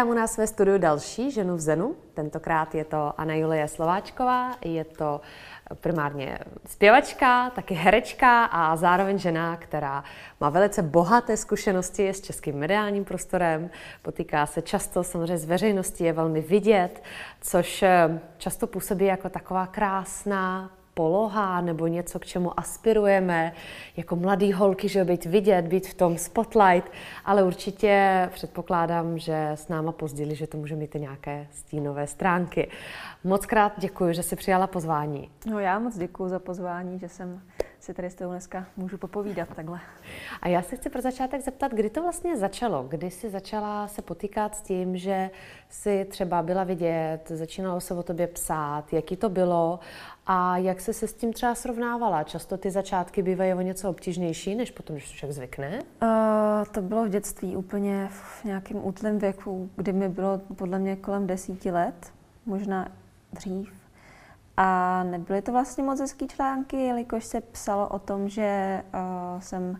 Vítám u nás ve studiu další ženu v Zenu. Tentokrát je to Anna Julie Slováčková, je to primárně zpěvačka, taky herečka a zároveň žena, která má velice bohaté zkušenosti s českým mediálním prostorem, potýká se často samozřejmě s veřejností, je velmi vidět, což často působí jako taková krásná, poloha nebo něco, k čemu aspirujeme, jako mladý holky, že být vidět, být v tom spotlight, ale určitě předpokládám, že s náma pozděli, že to může mít i nějaké stínové stránky. Moc krát děkuji, že jsi přijala pozvání. No já moc děkuji za pozvání, že jsem si tady s tou dneska můžu popovídat takhle. A já se chci pro začátek zeptat, kdy to vlastně začalo? Kdy jsi začala se potýkat s tím, že jsi třeba byla vidět, začínalo se o tobě psát, jaký to bylo a jak jsi se s tím třeba srovnávala? Často ty začátky bývají o něco obtížnější, než potom, když člověk zvykne? Uh, to bylo v dětství úplně v nějakém útlém věku, kdy mi bylo podle mě kolem desíti let, možná dřív. A nebyly to vlastně moc hezký články, jelikož se psalo o tom, že uh, jsem,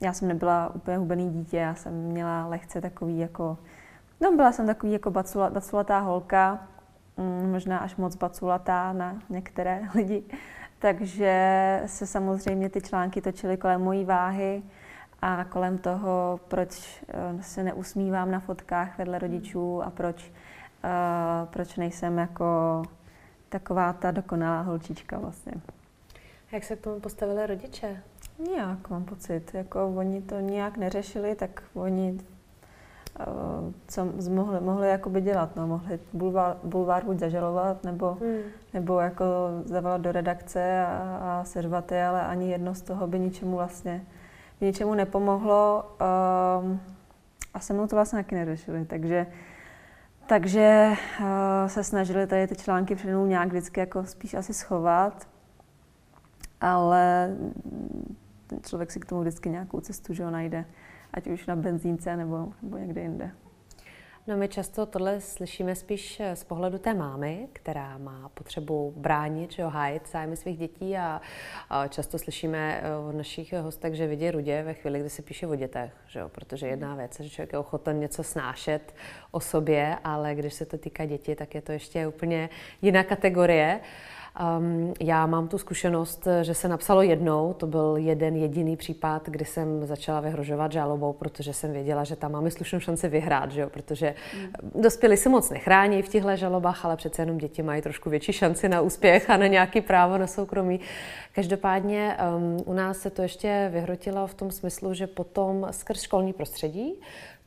já jsem nebyla úplně hubený dítě, já jsem měla lehce takový jako, no byla jsem takový jako bacula, baculatá holka, možná až moc baculatá na některé lidi. Takže se samozřejmě ty články točily kolem mojí váhy a kolem toho, proč uh, se neusmívám na fotkách vedle rodičů a proč, uh, proč nejsem jako taková ta dokonalá holčička vlastně. Jak se k tomu postavili rodiče? Nějak mám pocit, jako oni to nějak neřešili, tak oni co mohli, mohli jakoby dělat, no, mohli bulvár, bulvár buď zažalovat, nebo, hmm. nebo jako zavolat do redakce a, a seřvat je, ale ani jedno z toho by ničemu vlastně by ničemu nepomohlo uh, a se mnou to vlastně taky neřešili, takže takže uh, se snažili tady ty články mnou nějak vždycky jako spíš asi schovat, ale ten člověk si k tomu vždycky nějakou cestu že ho najde, ať už na benzínce nebo, nebo někde jinde. No my často tohle slyšíme spíš eh, z pohledu té mámy, která má potřebu bránit, že hájit zájmy svých dětí a, a často slyšíme eh, od našich hostek, že vidí rudě ve chvíli, kdy se píše o dětech, že jo, protože jedna věc je, že člověk je ochoten něco snášet o sobě, ale když se to týká dětí, tak je to ještě úplně jiná kategorie. Um, já mám tu zkušenost, že se napsalo jednou, to byl jeden jediný případ, kdy jsem začala vyhrožovat žalobou, protože jsem věděla, že tam máme slušnou šanci vyhrát, že jo? protože mm. dospělí se moc nechrání v těchto žalobách, ale přece jenom děti mají trošku větší šanci na úspěch a na nějaký právo na soukromí. Každopádně um, u nás se to ještě vyhrotilo v tom smyslu, že potom skrz školní prostředí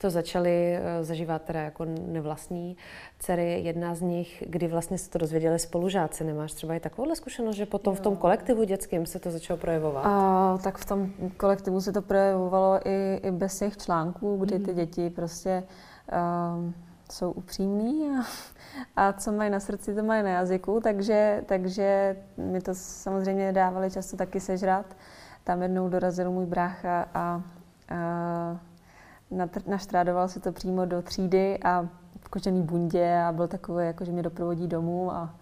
to začali eh, zažívat teda jako nevlastní dcery. Jedna z nich, kdy vlastně se to dozvěděli spolužáci. Nemáš třeba i takovouhle zkušenost, že potom jo. v tom kolektivu dětským se to začalo projevovat? A, tak v tom kolektivu se to projevovalo i, i bez těch článků, kdy ty mhm. děti prostě um, jsou upřímní a, a co mají na srdci, to mají na jazyku, takže, takže mi to samozřejmě dávali často taky sežrat. Tam jednou dorazil můj brácha a, a naštrádoval se to přímo do třídy a v kožený bundě a byl takový, jako, že mě doprovodí domů a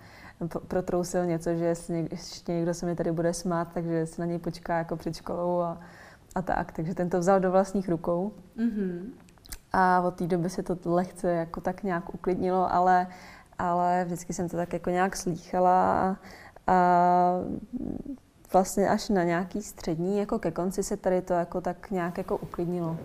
protrousil něco, že ještě někdo se mi tady bude smát, takže se na něj počká jako před školou a, a tak. Takže ten to vzal do vlastních rukou. Mm-hmm. A od té doby se to lehce jako tak nějak uklidnilo, ale, ale vždycky jsem to tak jako nějak slýchala a, a vlastně až na nějaký střední, jako ke konci se tady to jako tak nějak jako uklidnilo.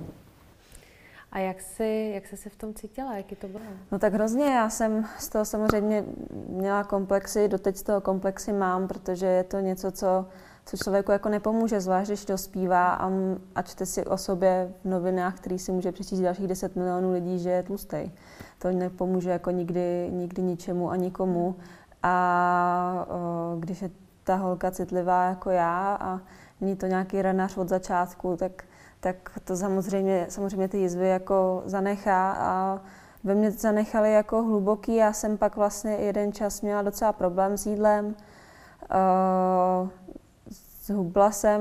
A jak jsi, jak jsi se v tom cítila? Jaký to bylo? No tak hrozně. Já jsem z toho samozřejmě měla komplexy, doteď z toho komplexy mám, protože je to něco, co, co člověku jako nepomůže, zvlášť když dospívá a, a čte si o sobě v novinách, který si může přečíst dalších 10 milionů lidí, že je tlustý. To nepomůže jako nikdy, nikdy ničemu a nikomu. A o, když je ta holka citlivá jako já a není to nějaký renař od začátku, tak tak to samozřejmě, samozřejmě ty jizvy jako zanechá a ve mně zanechaly jako hluboký. Já jsem pak vlastně jeden čas měla docela problém s jídlem. Uh, zhubla jsem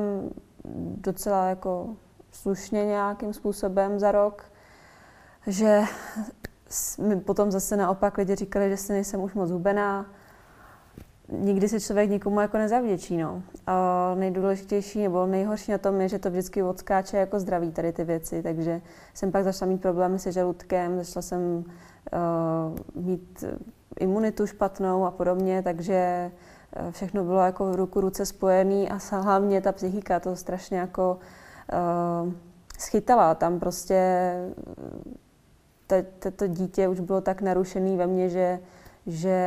docela jako slušně nějakým způsobem za rok, že mi potom zase naopak lidi říkali, že si nejsem už moc hubená. Nikdy se člověk nikomu jako nezavděčí. No. A nejdůležitější nebo nejhorší na tom je, že to vždycky odskáče jako zdraví tady ty věci, takže jsem pak začala mít problémy se žaludkem, začala jsem uh, mít imunitu špatnou a podobně, takže všechno bylo jako v ruku ruce spojený a hlavně ta psychika to strašně jako uh, schytala. Tam prostě to dítě už bylo tak narušený ve mně, že, že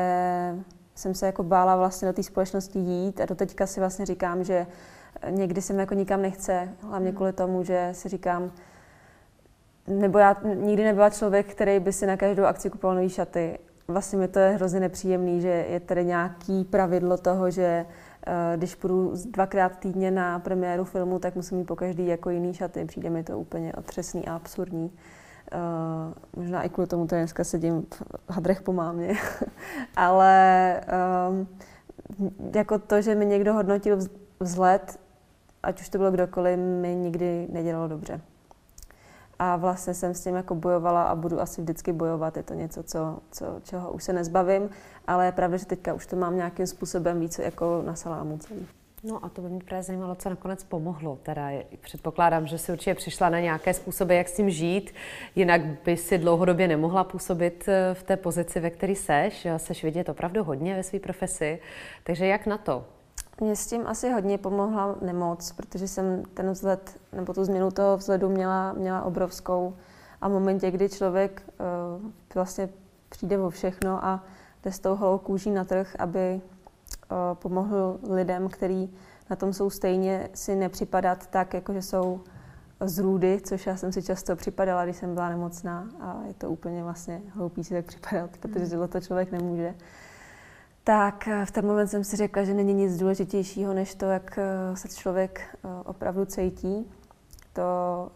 jsem se jako bála vlastně do té společnosti jít a doteďka si vlastně říkám, že někdy se mi jako nikam nechce, hlavně kvůli tomu, že si říkám, nebo já nikdy nebyla člověk, který by si na každou akci kupoval nové šaty. Vlastně mi to je hrozně nepříjemný, že je tady nějaký pravidlo toho, že uh, když půjdu dvakrát týdně na premiéru filmu, tak musím mít po každý jako jiný šaty. Přijde mi to úplně otřesný a absurdní. Uh, možná i kvůli tomu, že dneska sedím v hadrech po mámě. Ale um, jako to, že mi někdo hodnotil vzhled, ať už to bylo kdokoliv, mi nikdy nedělalo dobře. A vlastně jsem s tím jako bojovala a budu asi vždycky bojovat. Je to něco, co, co, čeho už se nezbavím, ale je pravda, že teďka už to mám nějakým způsobem víc jako na salámu celý. No a to by mě právě zajímalo, co nakonec pomohlo. Teda předpokládám, že si určitě přišla na nějaké způsoby, jak s tím žít, jinak by si dlouhodobě nemohla působit eh, v té pozici, ve které seš. Seš vidět opravdu hodně ve své profesi. Takže jak na to? Mě s tím asi hodně pomohla nemoc, protože jsem ten vzhled, nebo tu změnu toho vzhledu měla, měla obrovskou. A v momentě, kdy člověk uh, vlastně přijde o všechno a jde s tou holou kůží na trh, aby pomohl lidem, kteří na tom jsou stejně, si nepřipadat tak, jako že jsou z růdy, což já jsem si často připadala, když jsem byla nemocná. A je to úplně vlastně hloupý si tak připadat, protože tohle to člověk nemůže. Tak v ten moment jsem si řekla, že není nic důležitějšího, než to, jak eh, se člověk eh, opravdu cítí, to,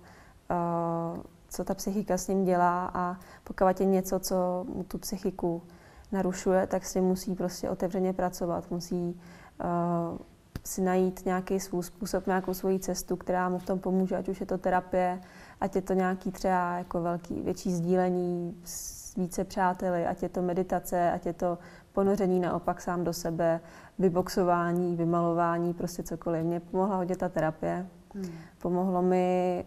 eh, co ta psychika s ním dělá a pokud je něco, co mu tu psychiku narušuje, tak si musí prostě otevřeně pracovat, musí uh, si najít nějaký svůj způsob, nějakou svoji cestu, která mu v tom pomůže, ať už je to terapie, ať je to nějaký třeba jako velký, větší sdílení s více přáteli, ať je to meditace, ať je to ponoření naopak sám do sebe, vyboxování, vymalování, prostě cokoliv. Mně pomohla hodně ta terapie. Hmm. Pomohlo mi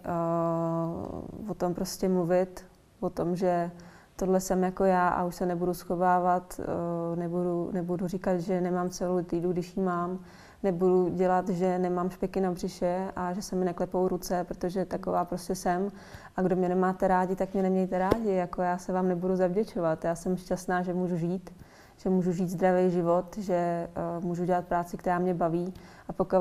uh, o tom prostě mluvit, o tom, že tohle jsem jako já a už se nebudu schovávat, eh, nebudu, nebudu říkat, že nemám celou týdu, když ji mám, nebudu dělat, že nemám špeky na břiše a že se mi neklepou ruce, protože taková prostě jsem. A kdo mě nemáte rádi, tak mě nemějte rádi. Jako já se vám nebudu zavděčovat. Já jsem šťastná, že můžu žít, že můžu žít zdravý život, že uh, můžu dělat práci, která mě baví. A pokud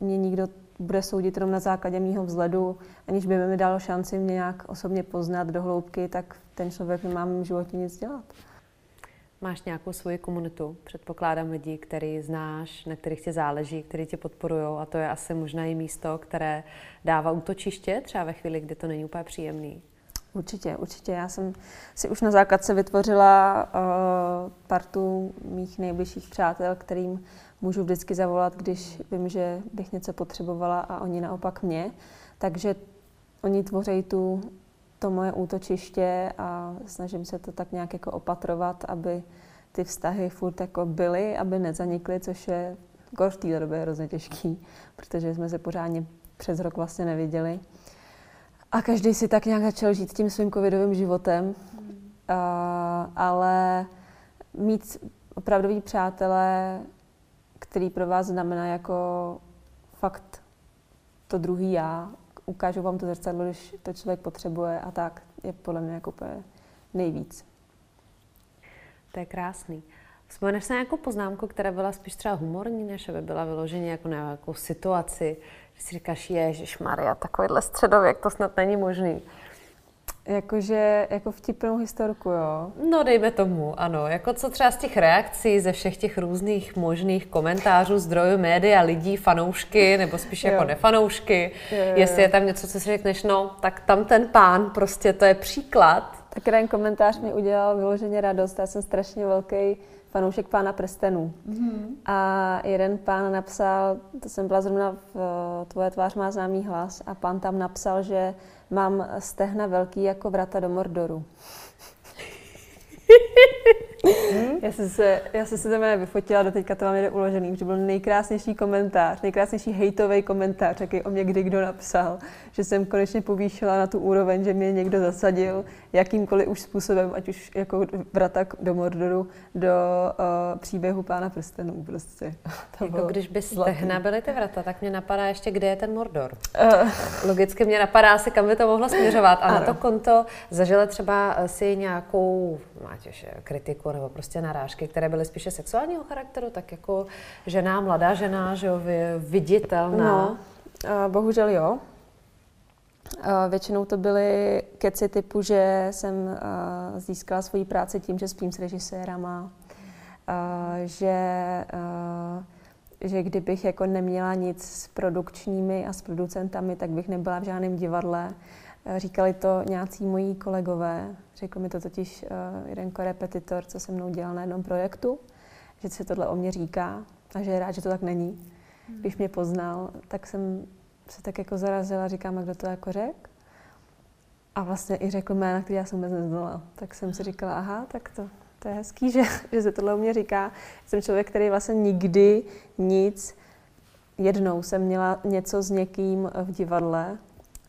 mě nikdo bude soudit jenom na základě mýho vzhledu, aniž by mi dal šanci mě nějak osobně poznat do hloubky, tak ten člověk nemá v životě nic dělat. Máš nějakou svoji komunitu, předpokládám lidi, který znáš, na kterých tě záleží, který tě podporují a to je asi možná i místo, které dává útočiště třeba ve chvíli, kdy to není úplně příjemný. Určitě, určitě. Já jsem si už na základce vytvořila uh, partu mých nejbližších přátel, kterým můžu vždycky zavolat, když vím, že bych něco potřebovala a oni naopak mě. Takže oni tvoří tu to moje útočiště a snažím se to tak nějak jako opatrovat, aby ty vztahy furt jako byly, aby nezanikly, což je v té době hrozně těžký, protože jsme se pořádně přes rok vlastně neviděli. A každý si tak nějak začal žít tím svým covidovým životem, mm. a, ale mít opravdový přátelé, který pro vás znamená jako fakt to druhý já, ukážu vám to zrcadlo, když to člověk potřebuje a tak je podle mě jako úplně nejvíc. To je krásný. Vzpomeneš se na nějakou poznámku, která byla spíš třeba humorní, než aby byla vyloženě jako na nějakou situaci, že si říkáš, Ježíš Maria, takovýhle středověk, to snad není možný. Jakože, jako vtipnou historku, jo? No, dejme tomu, ano. Jako co třeba z těch reakcí, ze všech těch různých možných komentářů, zdrojů, média, lidí, fanoušky, nebo spíš jo. jako nefanoušky. Jo, jo, Jestli je tam něco, co si řekneš, no, tak tam ten pán, prostě to je příklad. Tak ten komentář mi udělal vyloženě radost. Já jsem strašně velký fanoušek pána prstenů. Mm-hmm. A jeden pán napsal, to jsem byla zrovna v Tvoje tvář má známý hlas, a pán tam napsal, že mám stehna velký jako vrata do Mordoru. Já jsem se, já jsem se tam vyfotila, do teďka to mám někde uložený, že byl nejkrásnější komentář, nejkrásnější hejtový komentář, jaký o mě kdy kdo napsal, že jsem konečně povýšila na tu úroveň, že mě někdo zasadil jakýmkoliv už způsobem, ať už jako vrata do Mordoru, do uh, příběhu Pána prstenů prostě. To jako když byste nabili ty vrata, tak mě napadá ještě, kde je ten Mordor. Uh. Logicky mě napadá asi, kam by to mohlo směřovat. A ano. na to konto zažili třeba si nějakou, máte kritiku nebo prostě narážky, které byly spíše sexuálního charakteru, tak jako žena, mladá žena, že jo, viditelná. No, bohužel jo. Uh, většinou to byly keci typu, že jsem uh, získala svoji práci tím, že spím s režisérama, uh, že, že kdybych jako neměla nic s produkčními a s producentami, tak bych nebyla v žádném divadle. Říkali to nějací moji kolegové, řekl mi to totiž jeden korepetitor, co se mnou dělal na jednom projektu, že se tohle o mě říká a že je rád, že to tak není. Když mě poznal, tak jsem se tak jako zarazila, říkám, kdo to jako řek. A vlastně i řekl jména, který já jsem vůbec neznala. Tak jsem si říkala, aha, tak to, to je hezký, že, že se tohle o mě říká. Jsem člověk, který vlastně nikdy nic, jednou jsem měla něco s někým v divadle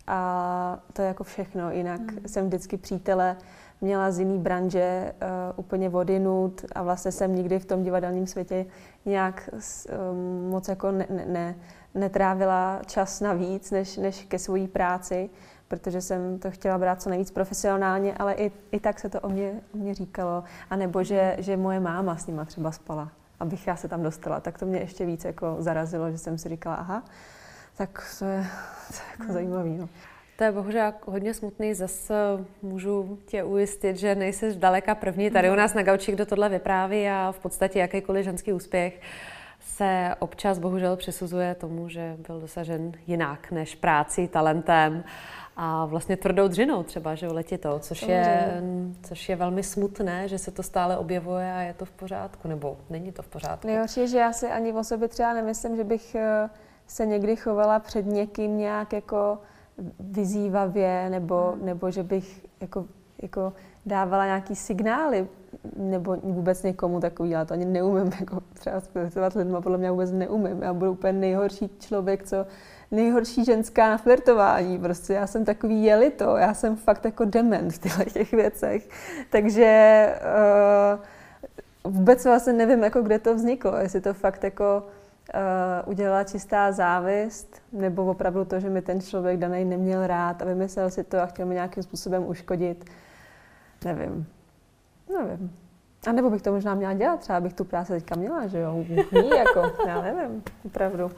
a to je jako všechno. Jinak mm. jsem vždycky přítele měla z jiný branže uh, úplně odinut a vlastně jsem nikdy v tom divadelním světě nějak um, moc jako ne, ne, ne, netrávila čas navíc než, než ke své práci, protože jsem to chtěla brát co nejvíc profesionálně, ale i, i tak se to o mě, o mě říkalo. A nebo že, že moje máma s nima třeba spala, abych já se tam dostala. Tak to mě ještě víc jako zarazilo, že jsem si říkala, aha, tak to je, to je jako zajímavý. No. To je bohužel hodně smutný. Zase můžu tě ujistit, že nejsi daleka první tady u nás na gauči, kdo tohle vypráví a v podstatě jakýkoliv ženský úspěch se občas bohužel přisuzuje tomu, že byl dosažen jinak než práci, talentem a vlastně tvrdou dřinou třeba, že to, což je, což je velmi smutné, že se to stále objevuje a je to v pořádku, nebo není to v pořádku. Nejhorší je, že já si ani o sobě třeba nemyslím, že bych eh, se někdy chovala před někým nějak jako vyzývavě, nebo, hmm. nebo že bych jako, jako dávala nějaký signály, nebo vůbec někomu takový, já to ani neumím, jako třeba spirtovat lidma, podle mě vůbec neumím. Já budu úplně nejhorší člověk, co nejhorší ženská na flirtování. Prostě já jsem takový jelito, já jsem fakt jako dement v těchto těch věcech. Takže uh, vůbec vlastně nevím, jako kde to vzniklo, jestli to fakt jako uh, udělala čistá závist, nebo opravdu to, že mi ten člověk daný neměl rád a vymyslel si to a chtěl mi nějakým způsobem uškodit. Nevím. Nevím. A nebo bych to možná měla dělat, třeba bych tu práci teďka měla, že jo? Ní, jako, já nevím, opravdu.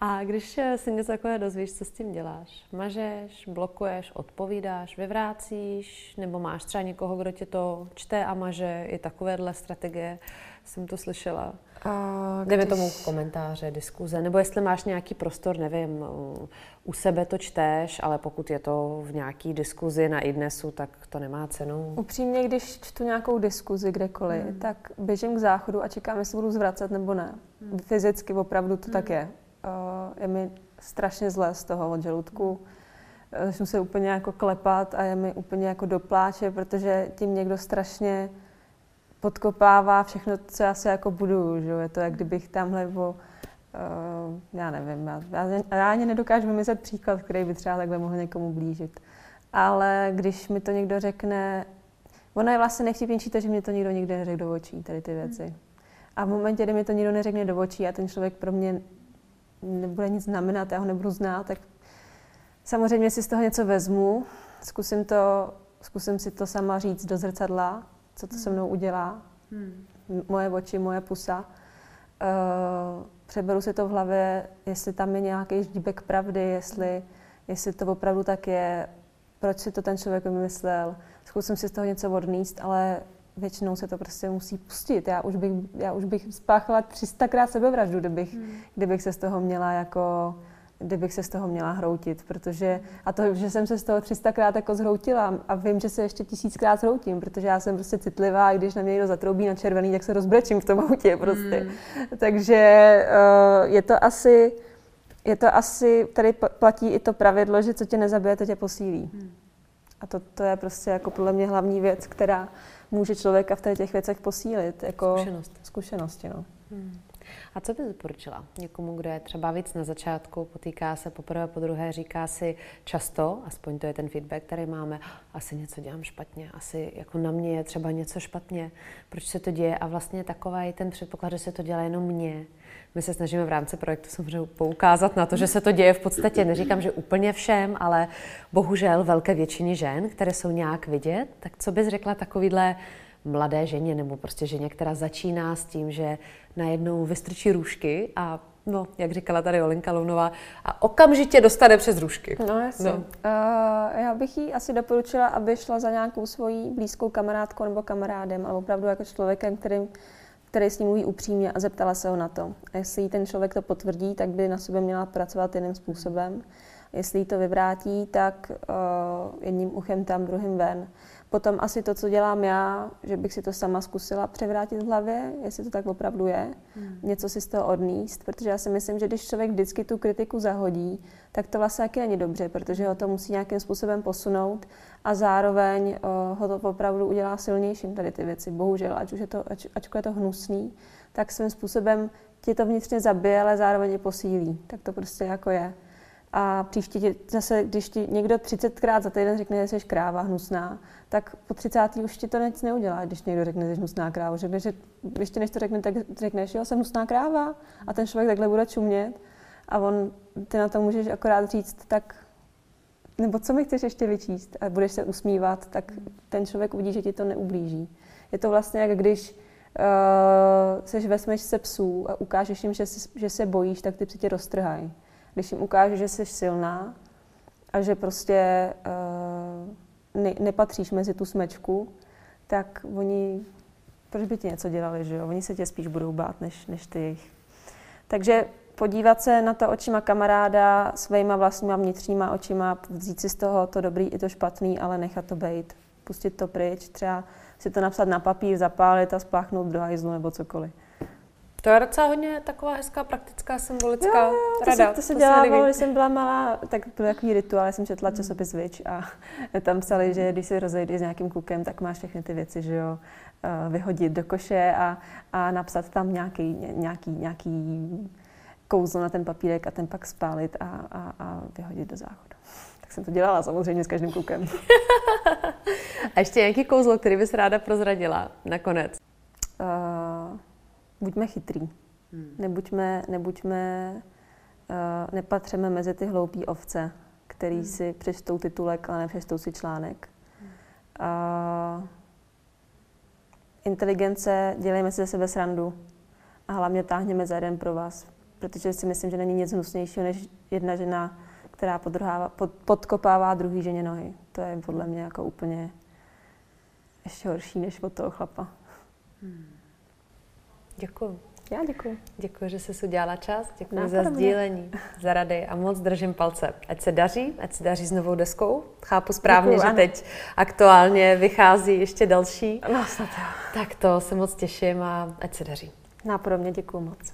A když si něco takové dozvíš, co s tím děláš? Mažeš, blokuješ, odpovídáš, vyvrácíš, nebo máš třeba někoho, kdo tě to čte a maže, i takovéhle strategie, jsem to slyšela. A když... Tomu komentáře, diskuze, nebo jestli máš nějaký prostor, nevím, u sebe to čteš, ale pokud je to v nějaký diskuzi na idnesu, tak to nemá cenu. Upřímně, když čtu nějakou diskuzi kdekoliv, hmm. tak běžím k záchodu a čekám, jestli budu zvracet nebo ne. Hmm. Fyzicky opravdu to hmm. tak je. Uh, je mi strašně zlé z toho od žaludku. Začnu se úplně jako klepat a je mi úplně jako dopláče, protože tím někdo strašně podkopává všechno, co já se jako budu. Že? Je to, jak kdybych tamhle uh, já nevím, já, já, já ani nedokážu vymyslet příklad, který by třeba takhle mohl někomu blížit. Ale když mi to někdo řekne, ono je vlastně nejvtipnější to, že mi to nikdo nikdy neřekl do očí, tady ty věci. A v momentě, kdy mi to nikdo neřekne do očí a ten člověk pro mě nebude nic znamenat, já ho nebudu znát, tak samozřejmě si z toho něco vezmu, zkusím, to, zkusím si to sama říct do zrcadla, co to se mnou udělá. Hmm. Moje oči, moje pusa. Uh, přeberu si to v hlavě, jestli tam je nějaký ždíbek pravdy, jestli, jestli to opravdu tak je, proč si to ten člověk vymyslel. Zkusím si z toho něco odníst, ale většinou se to prostě musí pustit. Já už bych, já už bych spáchala 300krát sebevraždu, kdybych, hmm. kdybych se z toho měla jako kdybych se z toho měla hroutit, protože, a to, že jsem se z toho 300krát jako zhroutila a vím, že se ještě tisíckrát zhroutím, protože já jsem prostě citlivá a když na mě někdo zatroubí na červený, tak se rozbrečím v tom autě prostě. Mm. Takže uh, je to asi, je to asi, tady platí i to pravidlo, že co tě nezabije, to tě posílí. Mm. A to, to je prostě jako podle mě hlavní věc, která může člověka v těch věcech posílit. Jako Zkušenost. Zkušenosti, no. Hmm. A co bys doporučila někomu, kdo je třeba víc na začátku, potýká se poprvé, po druhé, říká si často, aspoň to je ten feedback, který máme, asi něco dělám špatně, asi jako na mě je třeba něco špatně, proč se to děje? A vlastně takový ten předpoklad, že se to dělá jenom mně. My se snažíme v rámci projektu samozřejmě poukázat na to, že se to děje v podstatě, neříkám, že úplně všem, ale bohužel velké většině žen, které jsou nějak vidět, tak co bys řekla takovýhle mladé ženě nebo prostě ženě, která začíná s tím, že najednou vystrčí růžky a No, jak říkala tady Olenka Lounová, a okamžitě dostane přes růžky. No, jasně. No. Uh, já bych jí asi doporučila, aby šla za nějakou svojí blízkou kamarádkou nebo kamarádem, ale opravdu jako člověkem, který, který s ním mluví upřímně a zeptala se ho na to. A jestli jí ten člověk to potvrdí, tak by na sobě měla pracovat jiným způsobem. Jestli jí to vyvrátí, tak uh, jedním uchem tam, druhým ven. Potom asi to, co dělám já, že bych si to sama zkusila převrátit v hlavě, jestli to tak opravdu je, hmm. něco si z toho odníst, protože já si myslím, že když člověk vždycky tu kritiku zahodí, tak to vlastně taky není dobře, protože ho to musí nějakým způsobem posunout a zároveň uh, ho to opravdu udělá silnějším tady ty věci. Bohužel, ať už je to, ač, ačkoliv je to hnusný, tak svým způsobem ti to vnitřně zabije, ale zároveň je posílí. Tak to prostě jako je. A příště ti zase, když ti někdo 30krát za týden řekne, že jsi kráva hnusná, tak po 30. už ti to nic neudělá, když někdo řekne, že jsi hnusná kráva. Řekne, že ještě než to řekne, tak řekneš, že jsem hnusná kráva a ten člověk takhle bude čumět a on, ty na to můžeš akorát říct, tak nebo co mi chceš ještě vyčíst a budeš se usmívat, tak ten člověk uvidí, že ti to neublíží. Je to vlastně jak když uh, seš ve smečce psů a ukážeš jim, že, že se bojíš, tak ty si tě roztrhají. Když jim ukážeš, že jsi silná a že prostě uh, ne, nepatříš mezi tu smečku, tak oni, proč by ti něco dělali, že jo? Oni se tě spíš budou bát, než, než ty jich. Takže podívat se na to očima kamaráda, svýma vlastníma vnitřníma očima, vzít si z toho to dobrý i to špatný, ale nechat to být. Pustit to pryč, třeba si to napsat na papír, zapálit a spláchnout do hajzlu nebo cokoliv. To je docela hodně taková hezká, praktická, symbolická jo, jo, to rada. Se, to se to dělávalo, když jsem byla malá, tak byl takový rituál, já jsem četla časopis Vič a tam psali, že když se rozejdeš s nějakým klukem, tak máš všechny ty věci, že jo, eh, vyhodit do koše a, a napsat tam nějaký, nějaký, nějaký kouzlo na ten papírek a ten pak spálit a, a, a vyhodit do záchodu. Tak jsem to dělala samozřejmě s každým klukem. a ještě nějaký kouzlo, který bys ráda prozradila nakonec? Buďme chytrý. Hmm. Nebuďme, nebuďme uh, nepatřeme mezi ty hloupé ovce, který hmm. si přečtou titulek, ale nepřečtou si článek. Hmm. Uh, inteligence, dělejme si ze sebe srandu a hlavně táhněme za jeden pro vás, protože si myslím, že není nic hnusnějšího, než jedna žena, která pod, podkopává druhý ženě nohy. To je podle mě jako úplně ještě horší než od toho chlapa. Hmm. Děkuji. Já děkuji. Děkuji, že jsi udělala čas. Děkuji Nápadně. za sdílení, za rady a moc držím palce. Ať se daří, ať se daří s novou deskou. Chápu správně, děkuji, že ano. teď aktuálně vychází ještě další. No, snad Tak to se moc těším a ať se daří. Nápodobně děkuji moc.